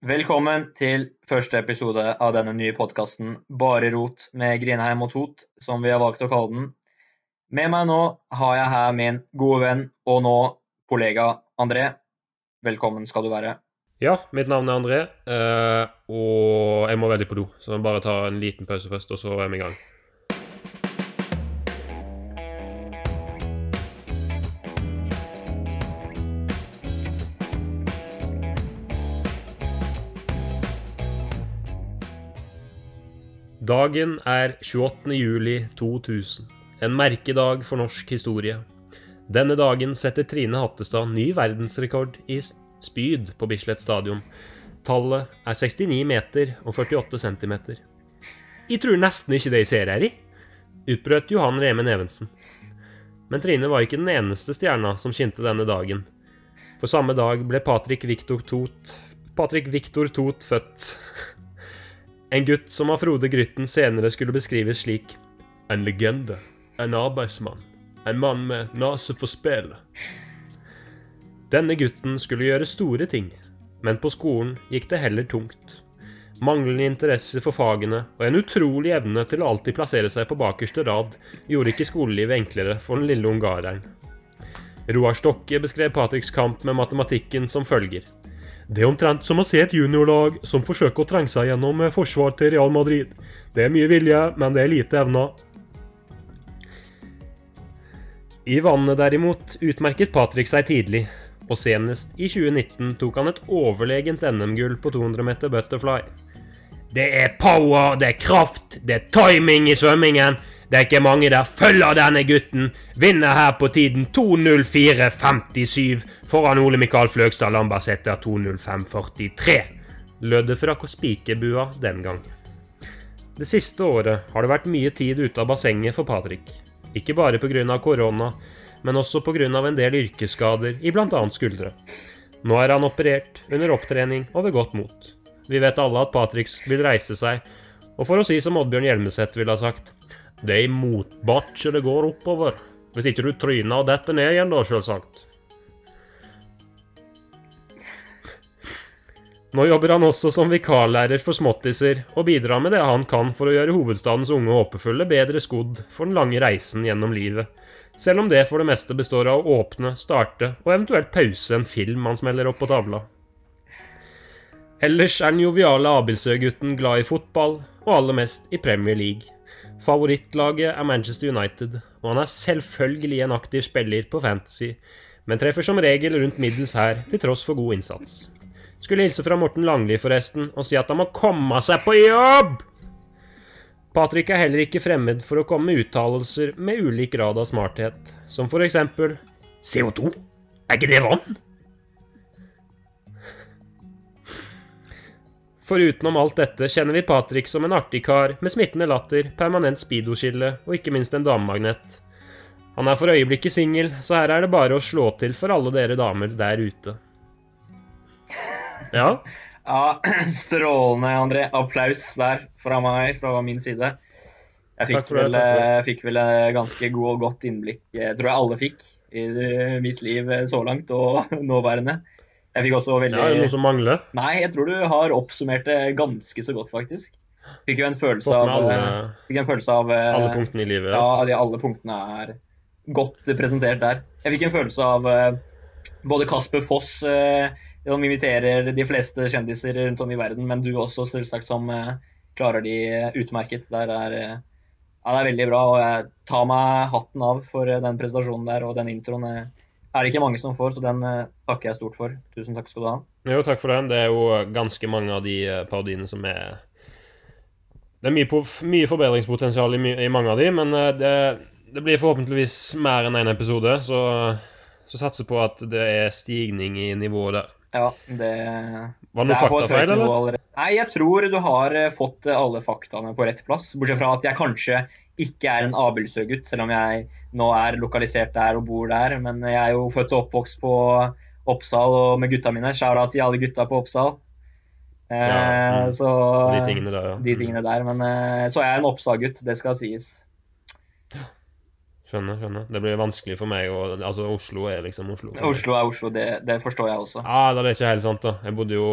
Velkommen til første episode av denne nye podkasten Bare rot med Grindheim og Tot, som vi har valgt å kalle den. Med meg nå har jeg her min gode venn og nå kollega André. Velkommen skal du være. Ja, mitt navn er André, eh, og jeg må veldig på do. Så jeg bare ta en liten pause først, og så er vi i gang. Dagen er 28. juli 2000. En merkedag for norsk historie. Denne dagen setter Trine Hattestad ny verdensrekord i spyd på Bislett stadion. Tallet er 69 meter og 48 centimeter. Jeg tror nesten ikke det jeg ser her i, utbrøt Johan Remen Evensen. Men Trine var ikke den eneste stjerna som skinte denne dagen. For samme dag ble Patrick Victor Tot Patrick Victor Tot født. En gutt som av Frode Grytten senere skulle beskrives slik En legende. En arbeidsmann. En mann med nase for spelet. Denne gutten skulle gjøre store ting, men på skolen gikk det heller tungt. Manglende interesse for fagene og en utrolig evne til å alltid plassere seg på bakerste rad gjorde ikke skolelivet enklere for den lille ungareren. Roar Stokke beskrev Patricks kamp med matematikken som følger. Det er omtrent som å se et juniorlag som forsøker å trenge seg gjennom forsvar til Real Madrid. Det er mye vilje, men det er lite evner. I vannet derimot utmerket Patrick seg tidlig, og senest i 2019 tok han et overlegent NM-gull på 200 meter butterfly. Det er power, det er kraft, det er timing i svømmingen. Det er ikke mange der følger denne gutten. Vinner her på tiden 2.04,57 foran Ole Mikael Fløgstad Lambertseter 2.05,43. Lød det fra spikerbua den gang. Det siste året har det vært mye tid ute av bassenget for Patrick. Ikke bare pga. korona, men også pga. en del yrkesskader i bl.a. skuldre. Nå er han operert, under opptrening og ved godt mot. Vi vet alle at Patrick vil reise seg, og for å si som Oddbjørn Hjelmeset ville ha sagt det er i motbakke det går oppover. Hvis ikke du tryner og detter ned igjen, da, sjølsagt. Nå jobber han også som vikarlærer for småttiser, og bidrar med det han kan for å gjøre hovedstadens unge håpefulle bedre skodd for den lange reisen gjennom livet, selv om det for det meste består av å åpne, starte og eventuelt pause en film han smeller opp på tavla. Ellers er den joviale Abildsø-gutten glad i fotball, og aller mest i Premier League. Favorittlaget er Manchester United, og han er selvfølgelig en aktiv spiller på Fantasy, men treffer som regel rundt middels her, til tross for god innsats. Skulle hilse fra Morten Langli, forresten, og si at han må komme seg på jobb! Patrick er heller ikke fremmed for å komme med uttalelser med ulik grad av smarthet, som for eksempel CO2? Er ikke det vann? For utenom alt dette kjenner vi Patrick som en artig kar med smittende latter, permanent speedoskille og ikke minst en damemagnet. Han er for øyeblikket singel, så her er det bare å slå til for alle dere damer der ute. Ja? Ja, strålende, André. Applaus der fra meg, fra min side. Jeg fikk, for det, vel, jeg fikk vel eh, ganske god og godt innblikk, jeg tror jeg alle fikk, i eh, mitt liv eh, så langt og nåværende. Jeg fikk også veldig ja, er det noe som mangler? Nei, jeg tror du har oppsummert det ganske så godt, faktisk. Fikk jo en følelse av alle, eh, Fikk en følelse av eh, alle punktene i livet? Ja, de alle punktene er godt presentert der. Jeg fikk en følelse av eh, både Kasper Foss, som imiterer de fleste kjendiser rundt om i verden, men du også, selvsagt, som klarer de utmerket. Der er, ja, det er veldig bra, og jeg tar meg hatten av for den presentasjonen der og den introen. Er det ikke mange som får, så den eh, takker jeg stort for. Tusen takk skal du ha. Jo, takk for den. Det er jo ganske mange av de eh, parodiene som er Det er mye, mye forbedringspotensial i, my, i mange av de, men eh, det, det blir forhåpentligvis mer enn én en episode, så, så satser på at det er stigning i nivået der. Ja, det Var det noe faktafeil, eller? Nei, jeg tror du har fått alle faktaene på rett plass. Bortsett fra at jeg kanskje ikke er en Abildsø-gutt, selv om jeg nå er lokalisert der og bor der. Men jeg er jo født og oppvokst på Oppsal og med gutta mine. Shout til alle gutta på Oppsal. Eh, Ja, mm. Så De tingene der, ja. de tingene der. Men eh, så er jeg en Oppsal-gutt, det skal sies. Skjønner, skjønner. Det blir vanskelig for meg å Altså, Oslo er liksom Oslo. Oslo er Oslo, det, det forstår jeg også. Ja, det er ikke helt sant, da. Jeg bodde jo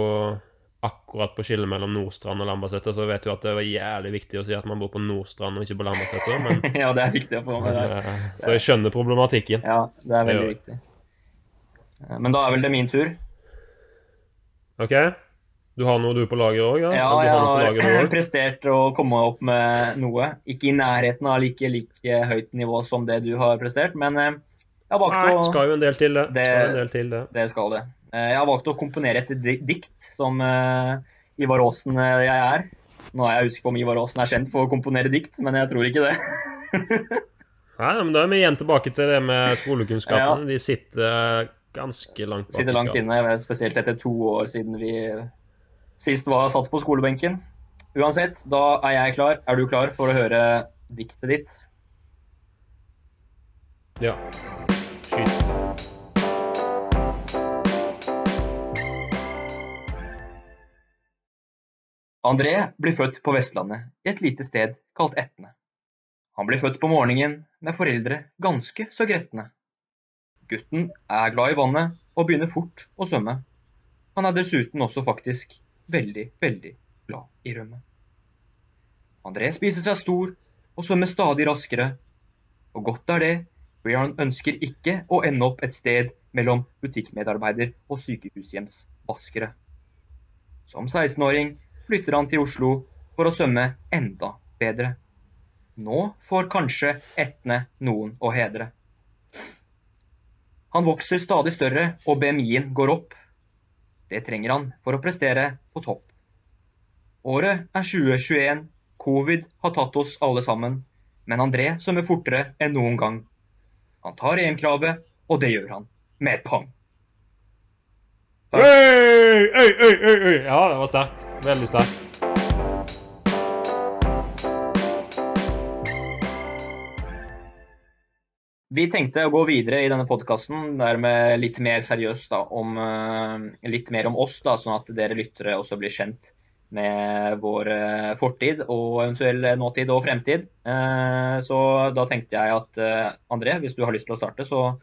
akkurat på skillet mellom Nordstrand og Lambertseter, så vet du at det var jævlig viktig å si at man bor på Nordstrand og ikke på Lambertseter, men ja, det er viktig å få med det. eh, Så jeg skjønner problematikken. Ja, det er veldig Det viktig. Eh, Men da er vel det min tur. OK? Du har noe du på lager òg, ja? Ja, jeg har prestert å komme opp med noe. Ikke i nærheten av like, like høyt nivå som det du har prestert, men eh, jeg har valgt å skal jo en del til, det. Det- del til, det. Det skal det. Eh, Jeg har valgt å komponere et dikt som eh, Ivar Aasen eh, jeg er. Nå er jeg usikker på om Ivar Aasen er kjent for å komponere dikt, men jeg tror ikke det. Nei, men Da er vi igjen tilbake til det med skolekunnskapene. De sitter ganske langt bak Sitter langt inne, spesielt etter to år siden vi sist var satt på skolebenken. Uansett, da er jeg klar. Er du klar for å høre diktet ditt? Ja. André blir født på Vestlandet, i et lite sted kalt Etne. Han blir født på morgenen med foreldre ganske så gretne. Gutten er glad i vannet og begynner fort å svømme. Han er dessuten også faktisk veldig, veldig glad i rømme. André spiser seg stor og svømmer stadig raskere. Og godt er det, for ønsker ikke å ende opp et sted mellom butikkmedarbeider og sykehushjemsvaskere. Som 16-åring flytter han til Oslo for å svømme enda bedre. Nå får kanskje Etne noen å hedre. Han vokser stadig større, og BMI-en går opp. Det trenger han for å prestere på topp. Året er 2021, covid har tatt oss alle sammen, men André svømmer fortere enn noen gang. Han tar EM-kravet, og det gjør han med pang. Øy, øy, øy, øy, øy. Ja, det var sterkt. Veldig sterkt. Vi tenkte å gå videre i denne podkasten med litt mer seriøst da, om, eh, litt mer om oss, da, sånn at dere lyttere også blir kjent med vår eh, fortid og eventuell nåtid og fremtid. Eh, Så da tenkte jeg at André, hvis du har lyst til å starte, så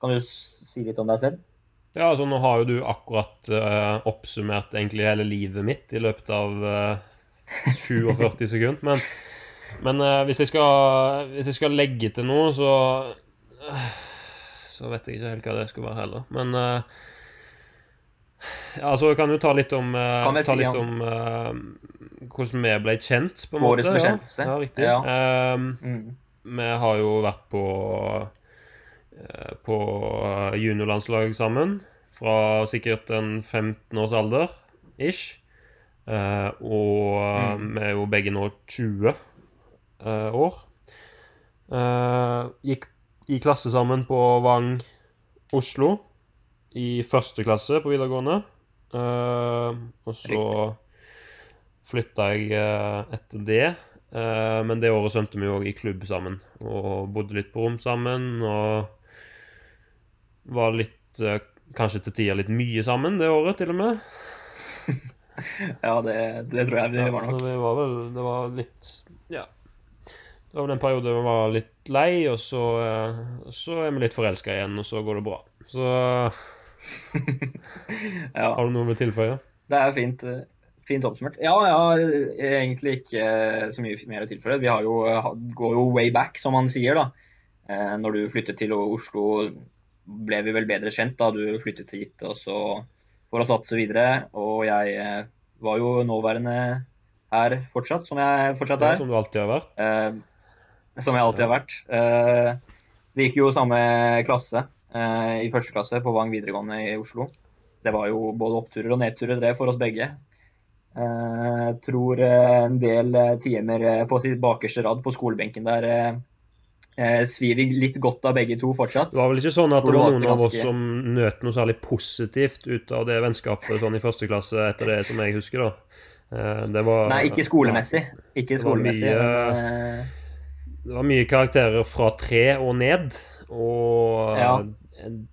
kan du si litt om deg selv. Ja, altså Nå har jo du akkurat uh, oppsummert egentlig hele livet mitt i løpet av uh, 47 sekunder. Men, men uh, hvis, jeg skal, hvis jeg skal legge til noe, så Så vet jeg ikke helt hva det skal være heller. Men eh, ja, altså, jeg kan jo ta litt om, uh, ta si litt om- eh, hvordan vi ble kjent, på en måte. Ja, ja riktig. Ja. Ehm, Mm. vi har jo vært på eh, på eh, juniorlandslag sammen fra sikkert en 15 års alder, ish. Eh, og eh, Mm. vi er jo begge nå 20 eh, år. Eh, gikk i klasse sammen på Vang Oslo i første klasse på videregående. Eh, og så flytta jeg eh, etter det. Eh, men det året svømte vi òg i klubb sammen, og bodde litt på rom sammen. Og var litt eh, Kanskje til tider litt mye sammen det året, til og med. Ja, det, det tror jeg vi var nok. det var vel Det var litt Ja. Det var vel en periode vi var litt lei, og så, eh, så er vi litt forelska igjen, og så går det bra. Så Ja, har du noe å tilføye? det er fint, eh, fint oppsummert. Ja, jeg ja, egentlig ikke så mye mer å tilføye. Vi har jo, går jo way back, som man sier, da. Når du flyttet til Oslo, ble vi vel bedre kjent da du flyttet hit og så for å satse videre. Og jeg eh, var jo nåværende her fortsatt, som jeg fortsatt Ja, er. som du alltid har vært? Eh, som jeg alltid har vært. Eh, vi gikk jo samme klasse eh, i første klasse på Vang videregående i Oslo. Det var jo både oppturer og nedturer det for oss begge. Eh, tror eh, en del eh, timer på sitt bakerste rad på skolebenken der eh, eh, svir litt godt av begge to fortsatt. Det var vel ikke sånn at det var noen av oss som nøt noe særlig positivt ut av det vennskapet sånn i første klasse, etter det som jeg husker, da. Eh, Det var Nei, ikke skolemessig. Ikke Det var mye- men, eh, Det var mye karakterer fra tre og ned, og Ja. en,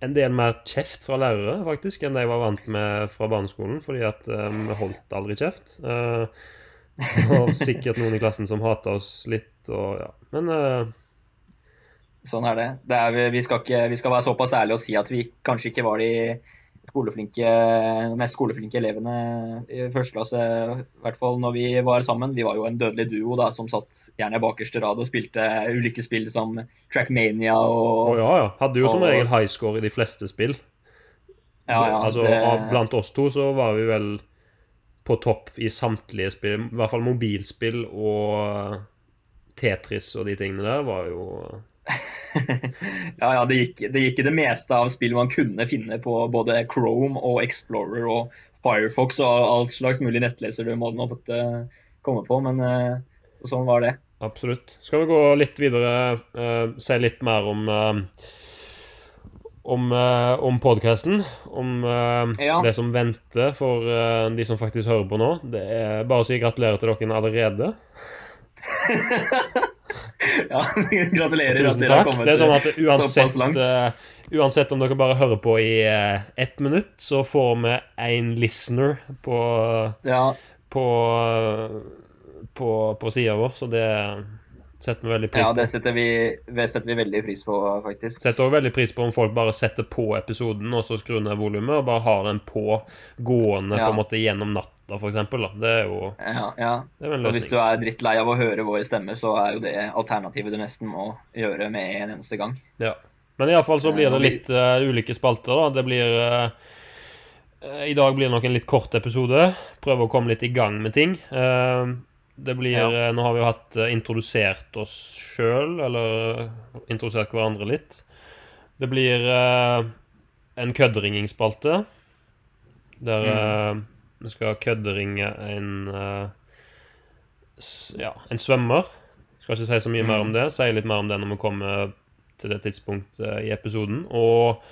en del mer kjeft fra lærere, faktisk, enn det jeg var vant med fra barneskolen, fordi at vi vi holdt aldri kjeft. Eh, og sikkert noen i klassen som hater oss litt, og ja. Men uh... Sånn er det. det er, vi, vi, skal ikke, vi skal være såpass ærlige og si at vi kanskje ikke var de skoleflinke, mest skoleflinke elevene i første klasse, i hvert fall når vi var sammen. Vi var jo en dødelig duo da, som satt gjerne bakerste rad og spilte ulike spill som Trackmania og oh, ja, ja. Hadde jo som regel high score i de fleste spill. Ja, ja, altså, det- Blant oss to så var vi vel på topp i samtlige spill. I hvert fall mobilspill og Tetris og de tingene der var jo ja, ja, det gikk, det gikk i det meste av spill man kunne finne på både Chrome og Explorer og Firefox og alt slags mulig nettleser du måtte måtte komme på, men eh, sånn var det. Absolutt. Skal vi gå litt videre, uh, si litt mer om uh, om, uh, om podkasten. Om uh, Ja. det som venter for uh, de som faktisk hører på nå. Det er bare å si gratulerer til dere allerede. Ja, gratulerer Tusen takk. Det er sånn at uansett, uh, uansett om dere bare hører på i uh, ett minutt, så får vi én listener på, Ja, på, på, på sida vår, så det setter vi veldig pris ja, det setter vi, det setter vi veldig pris på, faktisk. Setter også veldig pris på om folk bare setter på episoden og så skrur ned volumet, og bare har den på gående på en måte gjennom natta, for eksempel. Da. Det er jo Ja, ja. det er en løsning. Og hvis du er drittlei av å høre våre stemmer, så er jo det alternativet du nesten må gjøre med en eneste gang. Ja. Men iallfall så blir det litt uh, ulike spalter, da. Det blir eh, eh, I dag blir det nok en litt kort episode. Prøve å komme litt i gang med ting. Eh, det blir Ja. eh, Nå har vi jo hatt eh, introdusert oss sjøl, eller eh, introdusert hverandre litt. Det blir uh, en kødderingingspalte. Der eh, vi skal kødderinge en uh, Ja, en svømmer. Skal ikke si så mye mer om det. Si litt mer om det når vi kommer til det tidspunktet i episoden. Og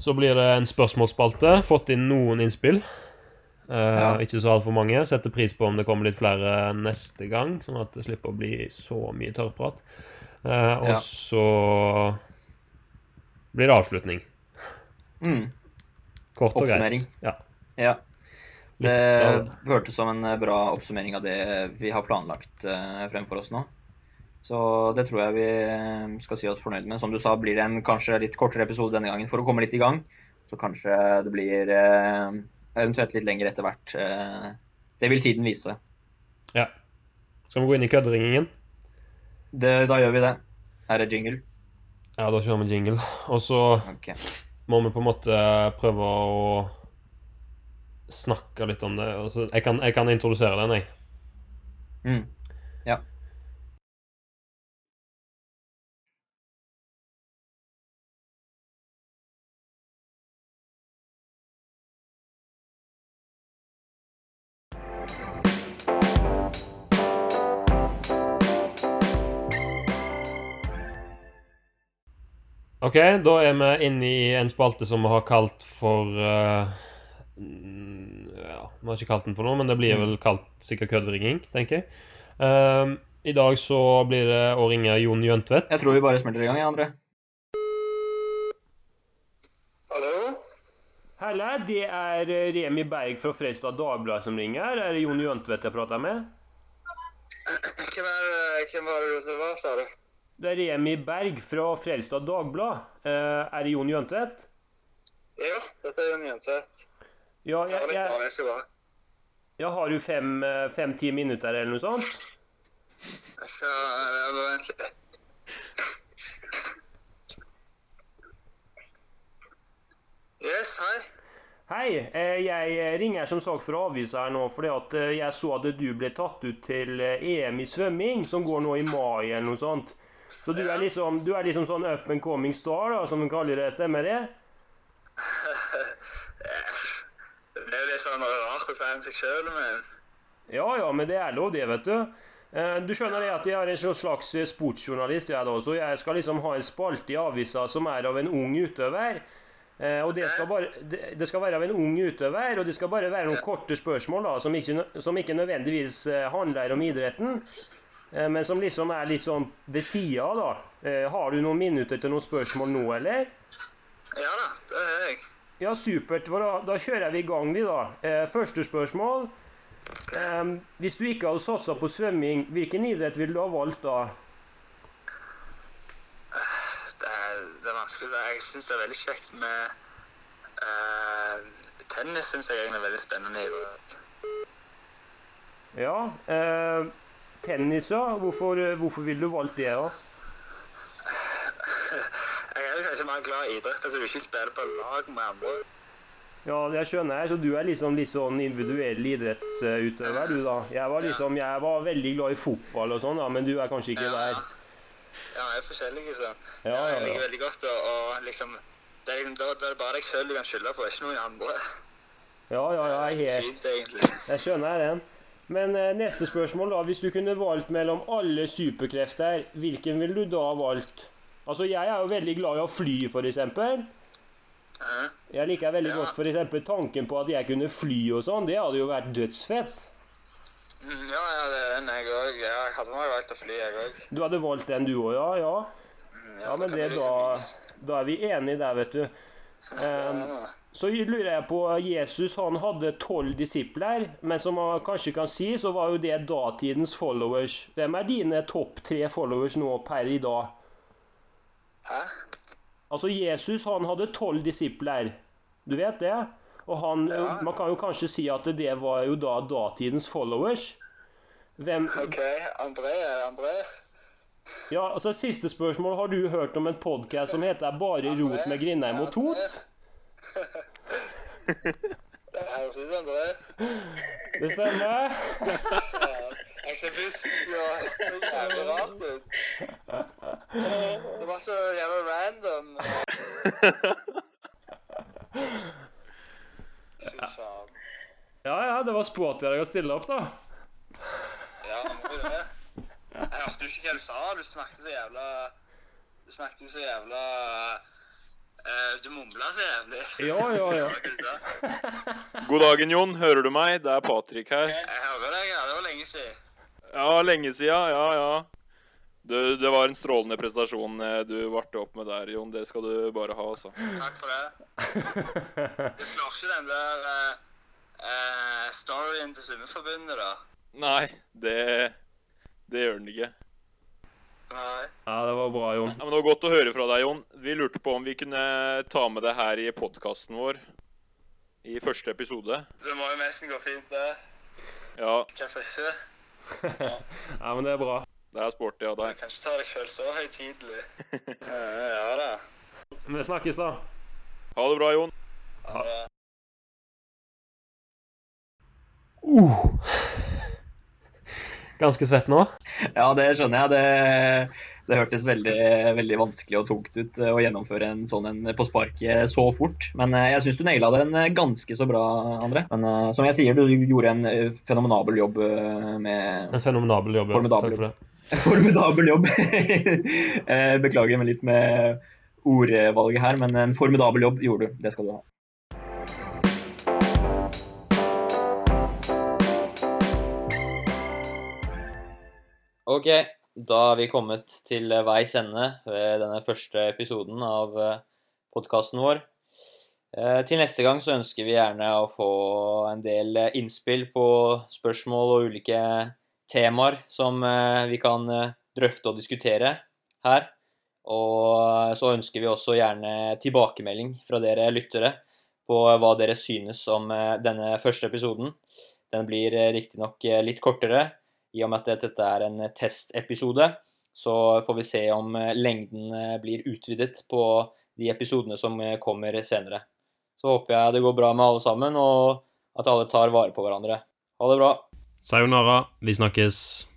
så blir det en spørsmålsspalte. Fått inn noen innspill. Eh, Ja. Ikke så altfor mange. Setter pris på om det kommer litt flere neste gang, sånn at det slipper å bli så mye tørrprat. Uh, og Ja. så blir det avslutning. Mm. Kort og greit. Ja. Ja. Det hørtes som en eh, bra oppsummering av det vi har planlagt fremfor oss nå. Så det tror jeg vi skal si oss fornøyd med. Som du sa, blir det en kanskje litt kortere episode denne gangen for å komme litt i gang. Så kanskje det blir eventuelt litt lenger etter hvert. Eh, det vil tiden vise. ja. Skal vi gå inn i kødderingingen? Det, da gjør vi det. Her Er jingle? Ja, da kjører vi jingle. Og så okay. må vi på en måte prøve å snakke litt om det. Altså, jeg, kan, jeg kan introdusere den, jeg. Mm. Ja. OK, da er vi inne i en spalte som vi har kalt for mm, Ja, vi har ikke kalt den for noe, men det blir vel kalt sikkert kødderinging, tenker jeg. Um, I dag så blir det å ringe Jon Jøntvedt. Jeg tror vi bare smelter i gang, ja, André. Hallo? Halla, det er eh, Remi Berg fra Freistad Dagblad som ringer. Er det Jon Jøntvedt jeg prater med? Hvem, er, hvem var det du var, sa du? Det er Remi Berg fra Frelstad Dagblad. Eh, er det Jon Jøntvedt? Ja, dette er Jon Jøntvedt. Ja, Jeg jeg, jeg, jeg jeg har du fem-ti fem-ti minutter eller noe sånt. Jeg skal jeg bare vente litt. Yes, hei. Hei, eh, jeg ringer som sagt å avisa her nå fordi at eh, jeg så at du ble tatt ut til eh, EM i svømming, som går nå i mai eller noe sånt. Så du er liksom, du er liksom sånn up and coming star, da, som de kaller det. Stemmer det? Det er jo litt sånn rart å feire seg sjøl, men Ja, ja, men det er lov, det, vet du. Eh, Du skjønner det at jeg er en sånn slags eh, sportsjournalist, jeg da, så jeg skal liksom ha en spalte i avisa som er av en ung utøver. Eh, Og det skal, bare, det skal være av en ung utøver, og det skal bare være noen korte spørsmål da, som ikke, som ikke nødvendigvis handler om idretten, men som liksom er litt sånn ved sida av, da. Eh, Har du noen minutter til noen spørsmål nå, eller? ja da, det er jeg. Ja, supert. Da, da kjører vi i gang, vi, da. Eh, første spørsmål. Eh, hvis du ikke hadde satsa på svømming, hvilken idrett ville du ha valgt da? Det er, det er vanskelig. Jeg syns det er veldig kjekt med uh, tennis syns jeg egentlig er veldig spennende. Ja. Eh, tennis, ja. Hvorfor, hvorfor ville du valgt det, da? Jeg er jo kanskje mer glad i idrett, altså du ikke spiller på lag med andre. Ja, jeg skjønner. Så du er liksom litt sånn individuell idrettsutøver, du, da? Jeg var liksom, jeg var veldig glad i fotball og sånn, da, men du er kanskje ikke der? Ja, jeg er forskjellig, så. Ja, ja, Jeg liker veldig godt å, liksom det er liksom, da, da er det bare deg sjøl du kan skylde på, ikke noen andre. Ja, ja, ja, jeg helt Jeg skjønner den. Men eh, neste spørsmål, da. Hvis du kunne valgt mellom alle superkrefter, hvilken ville du da valgt? Altså, jeg er jo veldig glad i å fly, eksempel. Jeg liker veldig Ja. godt eksempel tanken på at jeg kunne fly og sånn. Det hadde jo vært dødsfett. Mm, ja, ja, det er den jeg òg. Jeg hadde nok valgt å fly, jeg òg. Du hadde valgt den du òg, ja? Ja. Ja, men det da Da er vi enige der, vet du. Ehm, så lurer jeg på Jesus han hadde tolv disipler, men som man kanskje kan si, så var jo det datidens followers. Hvem er dine topp tre followers nå per i dag? Hæ? Altså, Jesus han hadde tolv disipler. Du vet det? Og han, man kan jo kanskje si at det var jo da datidens followers. Hvem OK, André, er André? Ja, altså Siste spørsmål. Har du hørt om en podkast som heter 'Bare rot med Grindheim og Tot'? Det høres ut som André. Det stemmer? Jeg ser først og det er jævlig rart ut. Det var så jævlig random. Fy faen. Ja, ja, det var sporty å stille opp, da. Ja, nå må det. Jeg hørte jo ikke hva du sa. Du snakket så jævla Du snakket jo så jævla uh, Du mumla så jævlig. Ja, ja, ja. Du. God dagen, Jon. Hører du meg? Det er Patrick her. Jeg hører deg, ja. Det var lenge siden. Ja, lenge siden, Ja, ja. Det, det var en strålende prestasjon eh, du varte opp med der, Jon. Det skal du bare ha, altså. Takk for det. Det slår ikke den der eh, eh, storyen til Svømmeforbundet, da. Nei, det Det gjør den ikke. Nei. Ja, det var bra, Jon. Ja, men Det var godt å høre fra deg, Jon. Vi lurte på om vi kunne ta med det her i podkasten vår. I første episode. Det må jo nesten gå fint, det. Ja, Hvorfor ikke? Ja, men det er bra. det er sporty av Du deg. kan ikke ta deg selv så høytidelig. ja ja da. Vi snakkes, da. Ha det bra, Jon. Ha det. Uh. Ganske svett nå? Ja, det skjønner jeg. Det, det hørtes veldig, veldig vanskelig og tungt ut eh, å gjennomføre en sånn en på sparket så fort. Men eh, jeg syns du naila den eh, ganske så bra, André. Men som jeg sier, du gjorde en fenomenabel jobb med En fenomenabel jobb. ja. Takk for det. Formidabel jobb. Beklager meg litt med ordvalget her, men en formidabel jobb gjorde du. Det skal du ha. Ok, da har vi kommet til veis ende ved denne første episoden av podkasten vår. Eh, Til neste gang så ønsker vi gjerne å få en del eh, innspill på spørsmål og ulike temaer som eh, vi kan eh, drøfte og diskutere her. Og så ønsker vi også gjerne tilbakemelding fra dere lyttere på hva dere synes om eh, denne første episoden. Den blir eh, riktignok eh, litt kortere, i og med at dette er en testepisode. Så får vi se om eh, lengden eh, blir utvidet på de episodene som eh, kommer senere. Så håper jeg det går bra med alle sammen, og at alle tar vare på hverandre. Ha det bra. Sayonara. Vi snakkes.